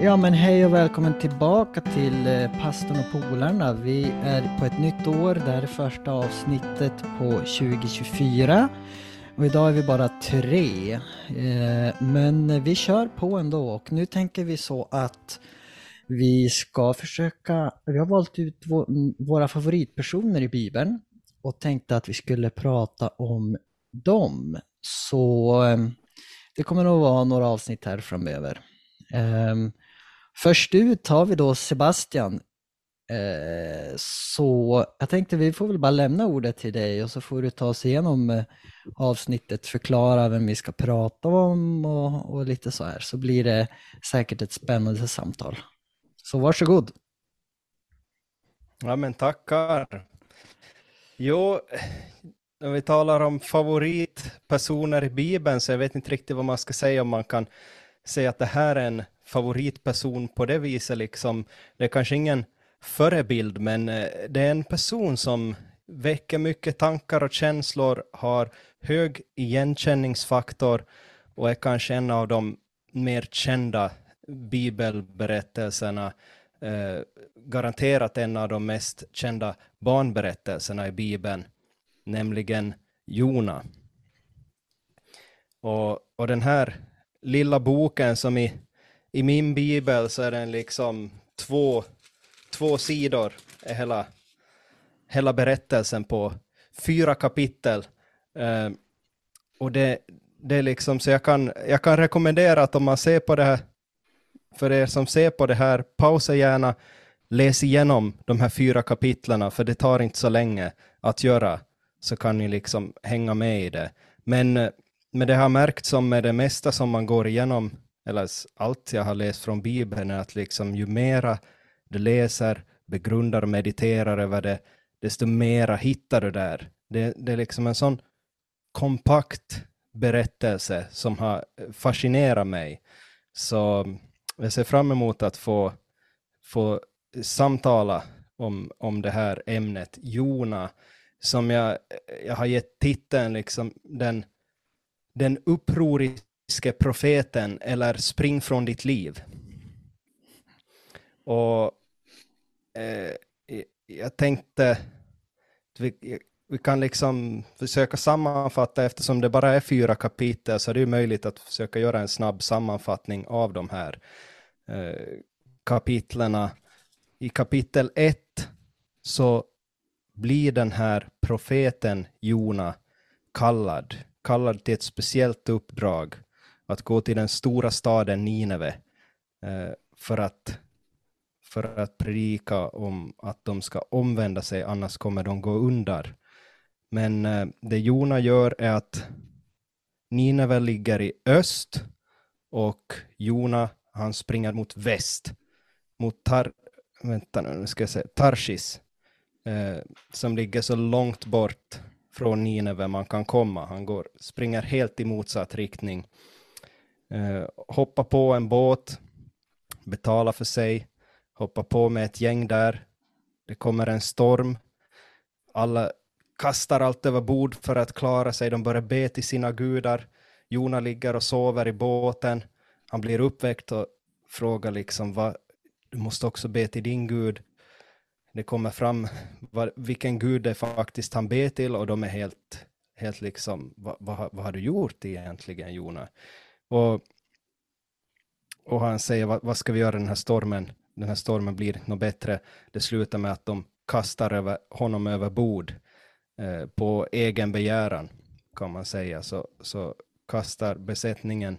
Ja men hej och välkommen tillbaka till eh, Pastorn och polarna. Vi är på ett nytt år, det här är första avsnittet på 2024. Och idag är vi bara tre. Eh, men vi kör på ändå och nu tänker vi så att vi ska försöka, vi har valt ut våra favoritpersoner i Bibeln och tänkte att vi skulle prata om dem. Så eh, det kommer nog vara några avsnitt här framöver. Um, först ut har vi då Sebastian. Eh, så jag tänkte vi får väl bara lämna ordet till dig och så får du ta oss igenom eh, avsnittet, förklara vem vi ska prata om och, och lite så här. Så blir det säkert ett spännande samtal. Så varsågod. Ja men tackar. Jo, när vi talar om favoritpersoner i Bibeln så jag vet inte riktigt vad man ska säga om man kan säga att det här är en favoritperson på det viset liksom. Det är kanske ingen förebild men eh, det är en person som väcker mycket tankar och känslor, har hög igenkänningsfaktor och är kanske en av de mer kända bibelberättelserna, eh, garanterat en av de mest kända barnberättelserna i Bibeln nämligen Jona. Och, och den här lilla boken som i, i min bibel så är den liksom två, två sidor, är hela, hela berättelsen på fyra kapitel. Eh, och det, det är liksom, så jag kan, jag kan rekommendera att om man ser på det här, för er som ser på det här, pausa gärna, läs igenom de här fyra kapitlerna, för det tar inte så länge att göra så kan ni liksom hänga med i det. Men, eh, men det har märkt som med det mesta som man går igenom, eller allt jag har läst från Bibeln, är att liksom ju mera du läser, begrundar och mediterar över det, desto mera hittar du där. Det, det är liksom en sån kompakt berättelse som har eh, fascinerat mig. Så mm, jag ser fram emot att få, få samtala om, om det här ämnet, Jona, som jag, eh, jag har gett titeln liksom den, den upproriske profeten eller spring från ditt liv. Och eh, jag tänkte vi, vi kan liksom försöka sammanfatta eftersom det bara är fyra kapitel så är det ju möjligt att försöka göra en snabb sammanfattning av de här eh, kapitlerna. I kapitel 1 så blir den här profeten Jona kallad, kallad till ett speciellt uppdrag, att gå till den stora staden Nineve eh, för, att, för att predika om att de ska omvända sig, annars kommer de gå under. Men eh, det Jona gör är att Nineve ligger i öst och Jona han springer mot väst, mot Tar, vänta nu, nu ska jag säga, Tarsis, eh, som ligger så långt bort från Nineve man kan komma. Han går, springer helt i motsatt riktning. Eh, hoppar på en båt, betalar för sig, hoppar på med ett gäng där. Det kommer en storm. Alla kastar allt över bord för att klara sig. De börjar be till sina gudar. Jona ligger och sover i båten. Han blir uppväckt och frågar liksom, vad, du måste också be till din gud det kommer fram var, vilken gud det faktiskt han ber till och de är helt, helt liksom, vad, vad, vad har du gjort egentligen Jona? Och, och han säger, vad, vad ska vi göra den här stormen? Den här stormen blir något bättre. Det slutar med att de kastar över, honom över bord eh, på egen begäran, kan man säga. Så, så kastar besättningen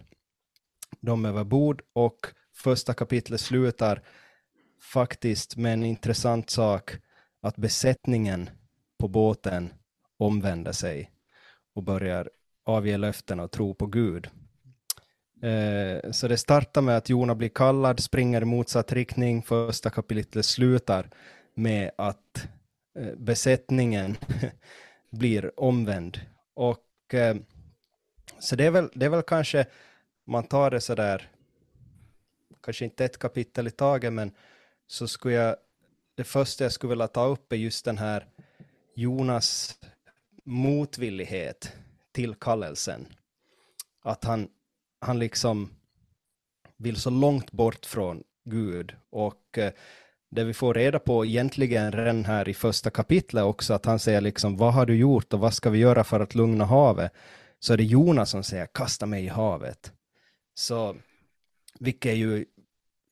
dem över bord och första kapitlet slutar faktiskt med en intressant sak att besättningen på båten omvänder sig och börjar avge löften och tro på Gud. Eh, så det startar med att Jona blir kallad, springer i motsatt riktning. Första kapitlet slutar med att eh, besättningen blir omvänd. Och, eh, så det är, väl, det är väl kanske, man tar det sådär, kanske inte ett kapitel i taget, men så skulle jag, det första jag skulle vilja ta upp är just den här Jonas motvillighet till kallelsen. Att han, han liksom, vill så långt bort från Gud. Och eh, det vi får reda på egentligen redan här i första kapitlet också, att han säger liksom, vad har du gjort och vad ska vi göra för att lugna havet? Så är det Jonas som säger, kasta mig i havet. Så, vilket är ju,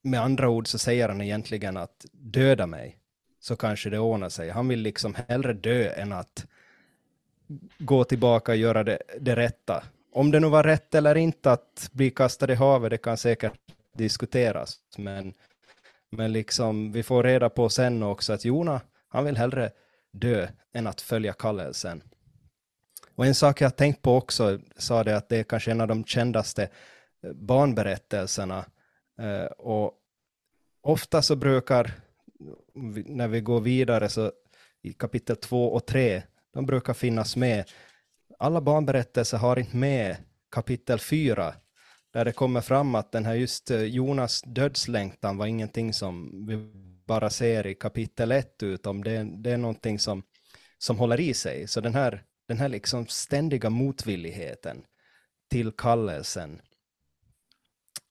med andra ord så säger han egentligen att döda mig, så kanske det ordnar sig. Han vill liksom hellre dö än att gå tillbaka och göra det, det rätta. Om det nu var rätt eller inte att bli kastad i havet, det kan säkert diskuteras, men men liksom, vi får reda på sen också att Jona, han vill hellre dö än att följa kallelsen. Och en sak jag tänkt på också, sa det att det är kanske en av de kändaste barnberättelserna. Eh, och ofta så brukar, när vi går vidare, så i kapitel 2 och 3, de brukar finnas med. Alla barnberättelser har inte med kapitel 4, där det kommer fram att den här just eh, Jonas dödslängtan var ingenting som vi bara ser i kapitel 1, utan det, det är någonting som, som håller i sig. Så den här, den här liksom ständiga motvilligheten till kallelsen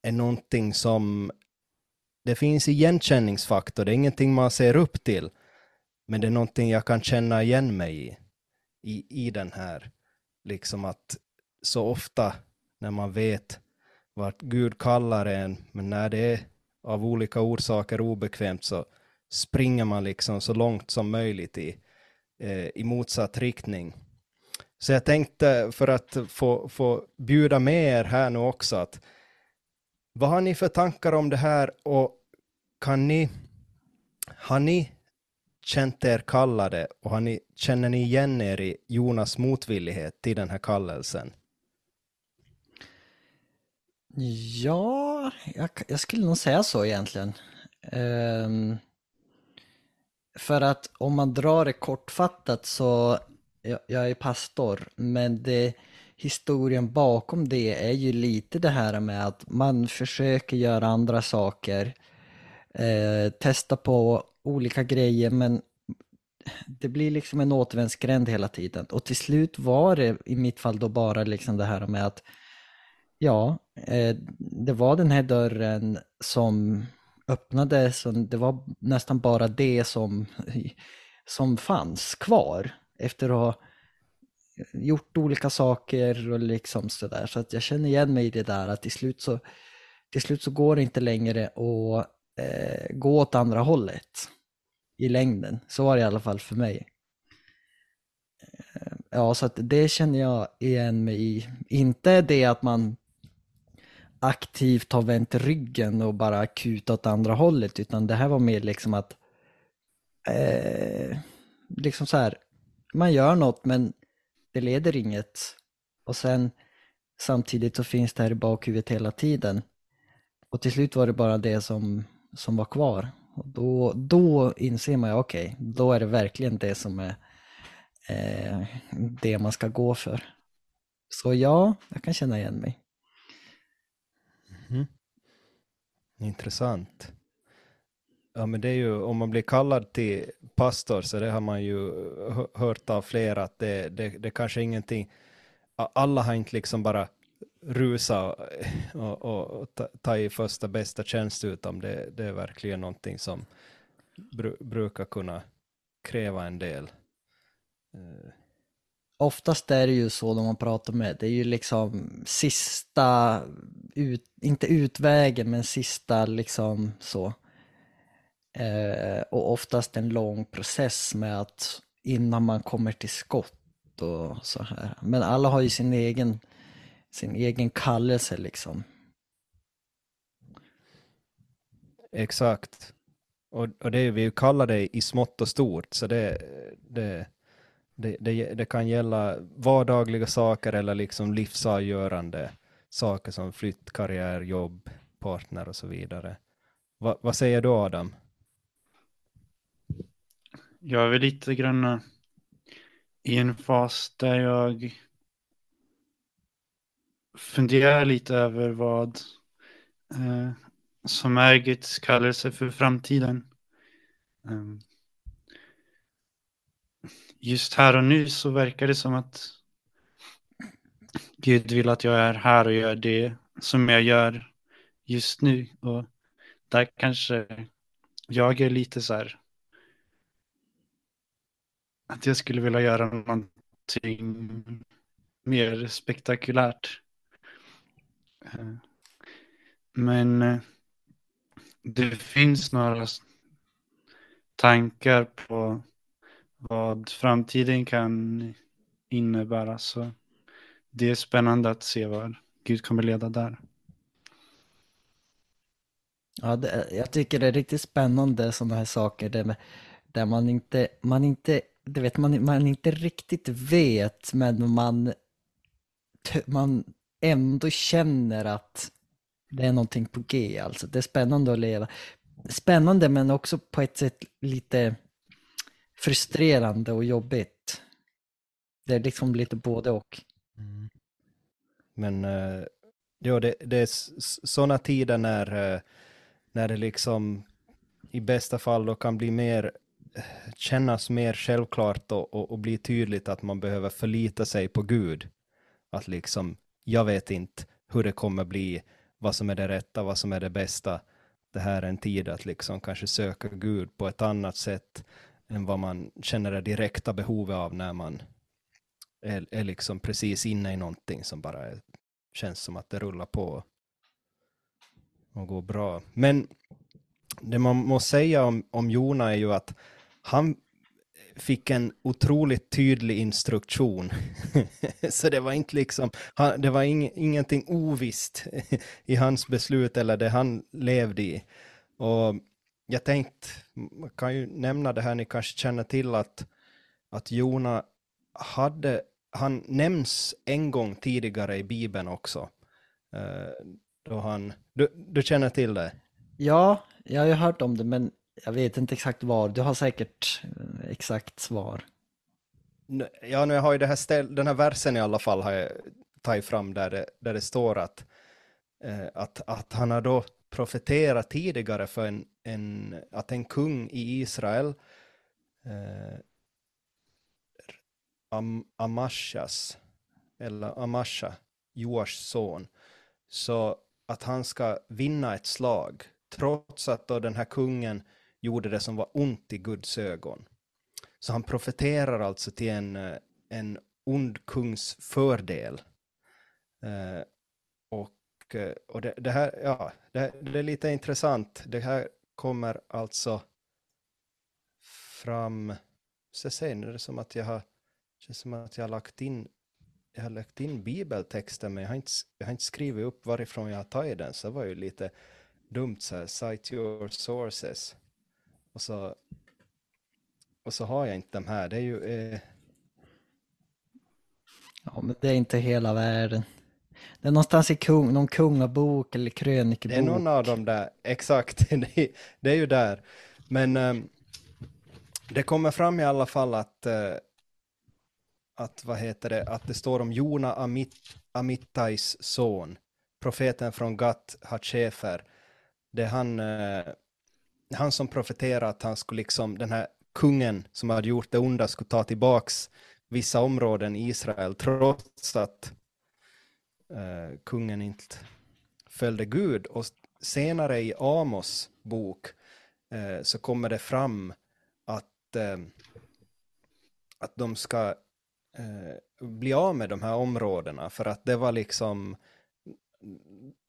är någonting som det finns igenkänningsfaktor, det är ingenting man ser upp till, men det är någonting jag kan känna igen mig i, i, i den här, liksom att så ofta när man vet vart Gud kallar en, men när det är av olika orsaker obekvämt så springer man liksom så långt som möjligt i, eh, i motsatt riktning. Så jag tänkte för att få, få bjuda med er här nu också att vad har ni för tankar om det här och kan ni, har ni känt er kallade och har ni, känner ni igen er i Jonas motvillighet till den här kallelsen? Ja, jag, jag skulle nog säga så egentligen. Um, för att om man drar det kortfattat så, jag, jag är pastor, men det, historien bakom det är ju lite det här med att man försöker göra andra saker, eh, testa på olika grejer, men det blir liksom en återvändsgränd hela tiden. Och till slut var det i mitt fall då bara liksom det här med att Ja, eh, det var den här dörren som öppnades och det var nästan bara det som, som fanns kvar efter att ha gjort olika saker och liksom sådär. Så att jag känner igen mig i det där att till slut så, till slut så går det inte längre att eh, gå åt andra hållet i längden. Så var det i alla fall för mig. Eh, ja, så att det känner jag igen mig i. Inte det att man aktivt har vänt ryggen och bara kutat åt andra hållet utan det här var mer liksom att eh, liksom så här, man gör något men det leder inget och sen samtidigt så finns det här i bakhuvudet hela tiden och till slut var det bara det som, som var kvar och då, då inser man okej, okay, då är det verkligen det som är eh, det man ska gå för. Så ja, jag kan känna igen mig. Mm. Intressant. Ja, men det är ju, om man blir kallad till pastor, så det har man ju hört av flera, att det, det, det kanske är ingenting, alla har inte liksom bara rusa och, och, och ta, ta, i första bästa tjänst, utan det, det är verkligen någonting som br brukar kunna kräva en del. Eh. Oftast är det ju så när man pratar med, det är ju liksom sista, ut, inte utvägen, men sista liksom så. Eh, och oftast en lång process med att innan man kommer till skott och så här. Men alla har ju sin egen, sin egen kallelse liksom. Exakt. Och, och det vi kallar det i smått och stort, så det, det det, det, det, kan gälla vardagliga saker eller liksom livsavgörande saker som flytt, karriär, jobb, partner och så vidare. Va, vad säger du Adam? Jag är väl lite grann eh, i en fas där jag funderar lite över vad eh, som är Guds kallelse för framtiden. Um, just här och nu så verkar det som att Gud vill att jag är här och gör det som jag gör just nu. Och där kanske jag är lite så här att jag skulle vilja göra någonting mer spektakulärt. Eh, men eh, det finns några tankar på vad framtiden kan innebära. Så det är spännande att se vad Gud kommer leda där. Ja, det, jag tycker det är riktigt spännande sådana här saker där, där man inte, man inte, du vet, man, man inte riktigt vet men man, man ändå känner att det är någonting på G alltså. Det är spännande att leva. Spännande men också på ett sätt lite frustrerande och jobbigt. Det är liksom lite både och. Mm. Men uh, ja, det, det är sådana tider när, uh, när det liksom i bästa fall då kan bli mer kännas mer självklart och, och, och bli tydligt att man behöver förlita sig på Gud. Att liksom, jag vet inte hur det kommer bli, vad som är det rätta, vad som är det bästa. Det här är en tid att liksom kanske söka Gud på ett annat sätt än vad man känner det direkta behovet av när man är, är liksom precis inne i någonting som bara är, känns som att det rullar på och går bra. Men det man måste säga om, om Jona är ju att han fick en otroligt tydlig instruktion. så det var inte liksom, det var ing, ingenting ovisst i hans beslut eller det han levde i. Och jag tänkte, man kan ju nämna det här, ni kanske känner till att, att Jona hade, han nämns en gång tidigare i Bibeln också. Eh, då han, du, du känner till det? Ja, jag har ju hört om det, men jag vet inte exakt var. Du har säkert eh, exakt svar. Ja, nu har ju det här ställ, den här versen i alla fall har jag tagit fram där det, där det står att, eh, att, att han har då profeterat tidigare för en, en, att en kung i Israel, eh, Am, Amashas, eller Amasha, Joars son, så att han ska vinna ett slag, trots att då den här kungen gjorde det som var ont i Guds ögon. Så han profeterar alltså till en, eh, en ond kungs fördel. Eh, och eh, och det, det här, ja, det, det, är lite intressant. Det här kommer alltså fram, så se nu är det som att jag har, känns som att jag har lagt in jag har lagt in bibeltexten men jag har, inte, jag har inte skrivit upp varifrån jag har tagit den så det var ju lite dumt så här, cite your sources. Och så, och så har jag inte de här. Det är ju... Eh... Ja, men det är inte hela världen. Det är någonstans i kung, någon kungabok eller krönikebok. Det är någon av dem där, exakt. Det är, det är ju där. Men eh, det kommer fram i alla fall att, eh, att, vad heter det, att det står om Jona Amit, Amittais son, profeten från Gat Hatchefer. Det är han, eh, han som profeterade att han skulle liksom, den här kungen som hade gjort det onda skulle ta tillbaks vissa områden i Israel trots att eh, kungen inte följde Gud. Och senare i Amos bok eh, så kommer det fram att, eh, att de ska eh, bli av med de här områdena för att det var liksom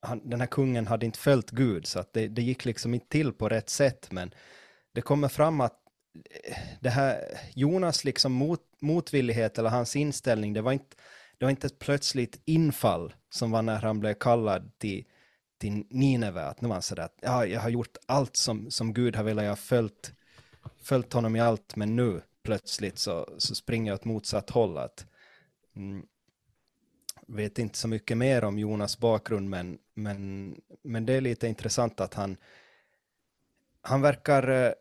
han, den här kungen hade inte följt Gud, så att det, det gick liksom inte till på rätt sätt, men det kommer fram att eh, det här, Jonas liksom mot, motvillighet eller hans inställning, det var inte, det var inte ett plötsligt infall som var när han blev kallad till, till Nineve, att nu var han sådär att ja, jag har gjort allt som, som Gud har velat, jag har följt, följt honom i allt, men nu plötsligt så, så springer jag åt motsatt håll. Att, mm, vet inte så mycket mer om Jonas bakgrund, men, men, men det är lite intressant att han, han verkar, eh,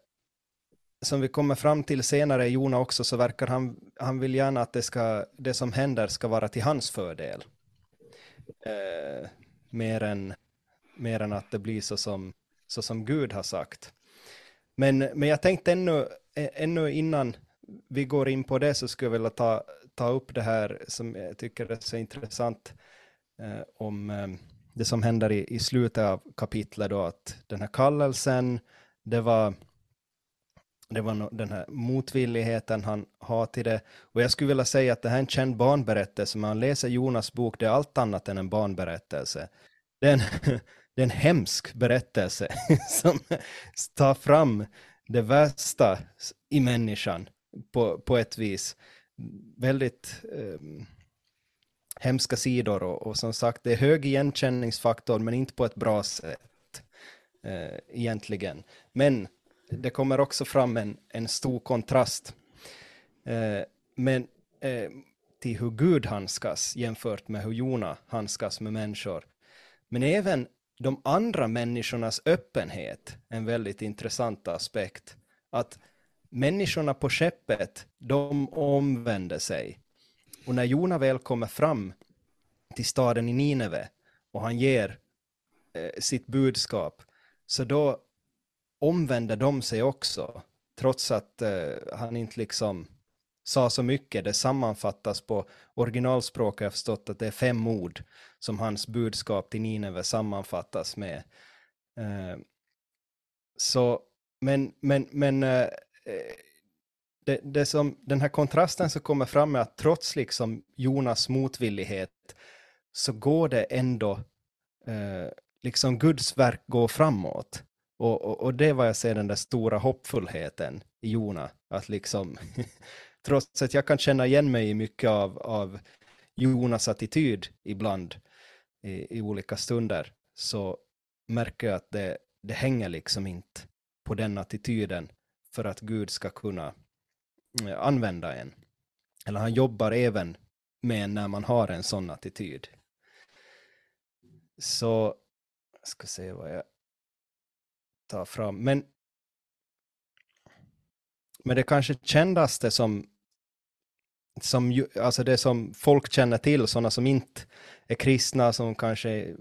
som vi kommer fram till senare, Jona också, så verkar han, han vill gärna att det, ska, det som händer ska vara till hans fördel. Eh, mer, än, mer än att det blir så som, så som Gud har sagt. Men, men jag tänkte ännu, ännu innan vi går in på det så skulle jag vilja ta, ta upp det här som jag tycker är så intressant eh, om, eh, det som händer i, i slutet av kapitlet då, att den här kallelsen, det var, det var no, den här motvilligheten han har till det. Och jag skulle vilja säga att det här är en känd barnberättelse, men man läser Jonas bok, det är allt annat än en barnberättelse. Det är en, det är en hemsk berättelse som tar fram det värsta i människan på, på ett vis. Väldigt eh, hemska sidor och, och, som sagt det är hög igenkänningsfaktor men inte på ett bra sätt eh, egentligen. Men det kommer också fram en, en stor kontrast eh, men, eh, till hur Gud handskas jämfört med hur Jona handskas med människor. Men även de andra människornas öppenhet, en väldigt intressant aspekt. Att människorna på skeppet, de omvände sig. Och när Jona väl kommer fram till staden i Nineve och han ger eh, sitt budskap, så då omvänder de sig också, trots att eh, han inte liksom sa så mycket. Det sammanfattas på originalspråk, jag har förstått att det är fem ord som hans budskap till Nineve sammanfattas med. Eh, så, men, men, men eh, Eh, det, det som, den här kontrasten som kommer fram är att trots liksom Jonas motvillighet så går det ändå, eh, liksom Guds verk går framåt. Och, och, och, det var jag ser den där stora hoppfullheten i Jona, att liksom, trots att jag kan känna igen mig i mycket av, av Jonas attityd ibland i, i olika stunder, så märker jag att det, det hänger liksom inte på den attityden för att Gud ska kunna eh, använda en. Eller han jobbar även med när man har en sån attityd. Så, jag ska se vad jag tar fram. Men, men det kanske kändaste som, som, alltså det som folk känner till, sådana som inte är kristna, som kanske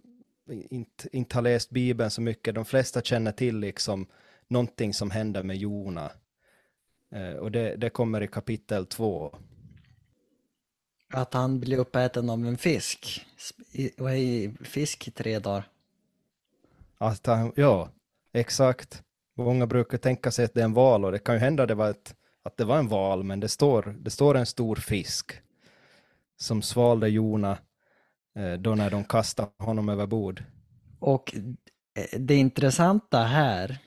inte, inte har läst Bibeln så mycket, de flesta känner till liksom någonting som händer med Jona. Eh, och det, det kommer i kapitel två. Att han blir uppäten av en fisk. Vad är fisk i tre dagar? Att han, ja, exakt. Många brukar tänka sig att det är en val och det kan ju hända det var ett, att det var en val, men det står, det står en stor fisk som svalde Jona eh, då när de kastade honom över bord. Och eh, det intressanta här,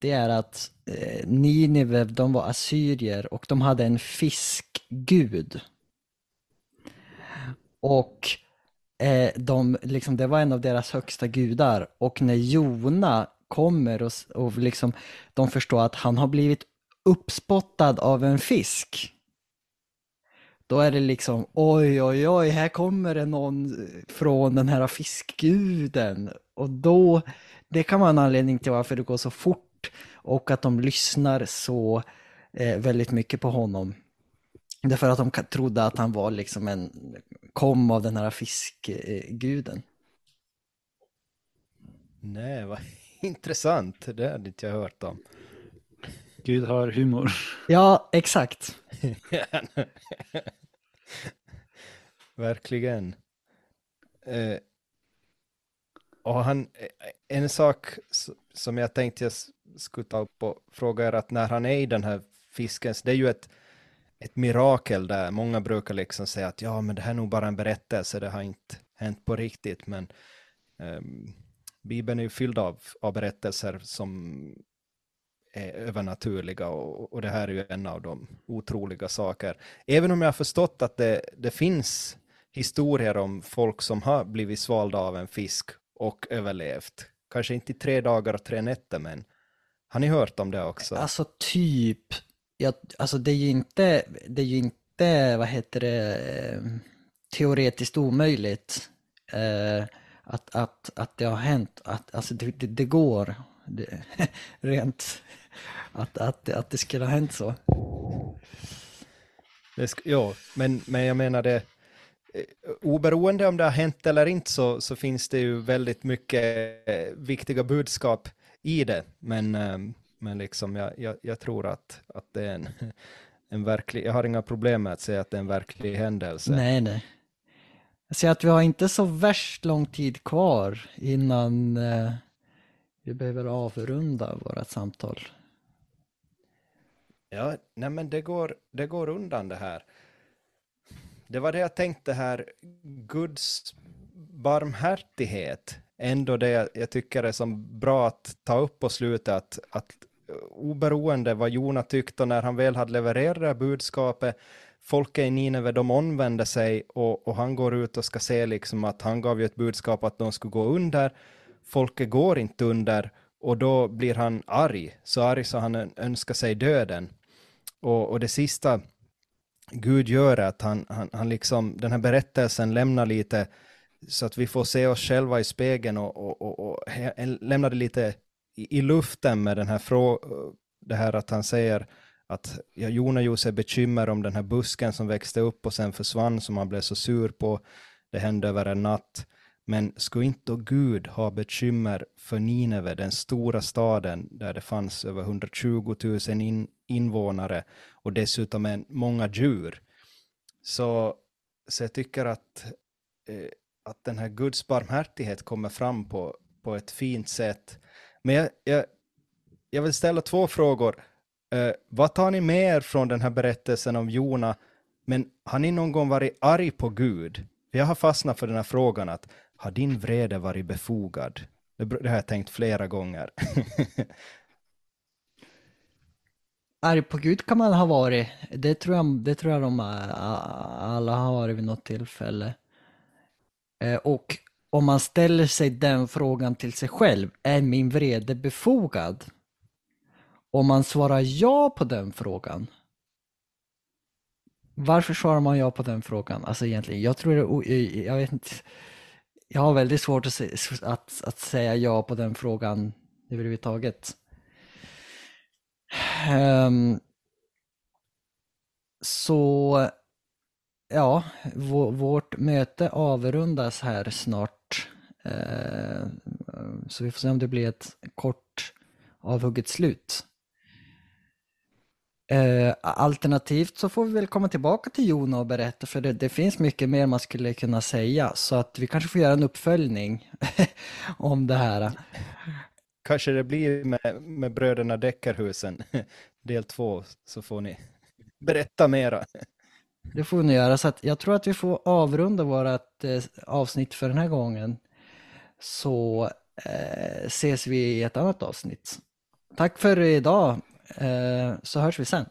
det är att eh, Nineve, de var assyrier och de hade en fiskgud. Och eh, de, liksom, det var en av deras högsta gudar. Och när Jona kommer och, och liksom, de förstår att han har blivit uppspottad av en fisk. Då är det liksom oj, oj, oj, här kommer det någon från den här fiskguden. Och då, det kan vara en anledning till varför det går så fort och att de lyssnar så eh, väldigt mycket på honom. Därför att de trodde att han var liksom en, kom av den här fiskguden. Nej, vad intressant. Det hade inte jag hört om. Gud har humor. Ja, exakt. Verkligen. Eh, och han, eh, en sak som jag tänkte jag skulle ta upp och fråga är att när han är i den här fisken, det är ju ett ett mirakel där. Många brukar liksom säga att ja, men det här är nog bara en berättelse, det har inte hänt på riktigt, men um, Bibeln är ju fylld av, av berättelser som är övernaturliga och, och det här är ju en av de otroliga saker. Även om jag har förstått att det, det finns historier om folk som har blivit svalda av en fisk och överlevt. Kanske inte i tre dagar och tre nätter, men har ni hört om det också? Alltså typ jag, alltså det är ju inte, det är ju inte, vad heter det, teoretiskt omöjligt eh, att, att, att det har hänt, att alltså det, det, det går det, rent, att, att, att det skulle ha hänt så. Det, ja, men, men jag menar det, oberoende om det har hänt eller inte så, så finns det ju väldigt mycket eh, viktiga budskap i det. Men, ehm, men liksom jag, jag, jag, tror att, att det är en, en verklig, jag har inga problem med att säga att det är en verklig händelse. Nej, nej. Jag ser att vi har inte så värst lång tid kvar innan eh, vi behöver avrunda vårt samtal. Ja, nej men det går, det går undan det här. Det var det jag tänkte här, Guds barmhärtighet, ändå det jag tycker är som bra att ta upp på slutet, att, att oberoende vad Jona tyckte och när han väl hade levererat det här budskapet, folket i Nineve, de omvände sig och, och, han går ut och ska se liksom att han gav ju ett budskap att de skulle gå under. Folket går inte under och då blir han arg, så arg så han önskar sig döden. Och, och det sista Gud gör är att han, han, han liksom, den här berättelsen lämnar lite så att vi får se oss själva i spegeln och, och, och, och lämnar det lite i, i luften med den här frågan, det här att han säger att ja, Jona gjorde sig bekymmer om den här busken som växte upp och sen försvann som han blev så sur på. Det hände över en natt. Men skulle inte då Gud ha bekymmer för Nineve, den stora staden där det fanns över 120 000 in, invånare och dessutom en, många djur. Så, så jag tycker att, eh, att den här Guds barmhärtighet kommer fram på, på ett fint sätt. Men jag, jag, jag vill ställa två frågor. Eh, vad tar ni med er från den här berättelsen om Jona? Men har ni någon gång varit arg på Gud? Jag har fastnat för den här frågan att har din vrede varit befogad? Det, det har jag tänkt flera gånger. arg på Gud kan man ha varit. Det tror jag, det tror jag de eh, alla har varit vid något tillfälle. Eh, och om man ställer sig den frågan till sig själv, är min vrede befogad? Om man svarar ja på den frågan, varför svarar man ja på den frågan? Alltså egentligen, jag tror det, jag vet inte, jag har väldigt svårt att, att, att säga ja på den frågan överhuvudtaget. Um, så ja, vårt möte avrundas här snart. Uh, så vi får se om det blir ett kort avhugget slut. Eh, alternativt så får vi väl komma tillbaka till Jona och berätta, för det, det, finns mycket mer man skulle kunna säga, så att vi kanske får göra en uppföljning om det här. Kanske det blir med, med bröderna Deckarhusen, del två, så får ni berätta mera. Det får ni göra, så att jag tror att vi får avrunda vårt eh, avsnitt för den här gången. Så eh, ses vi i ett annat avsnitt. Tack för idag. Eh, så hörs vi sen.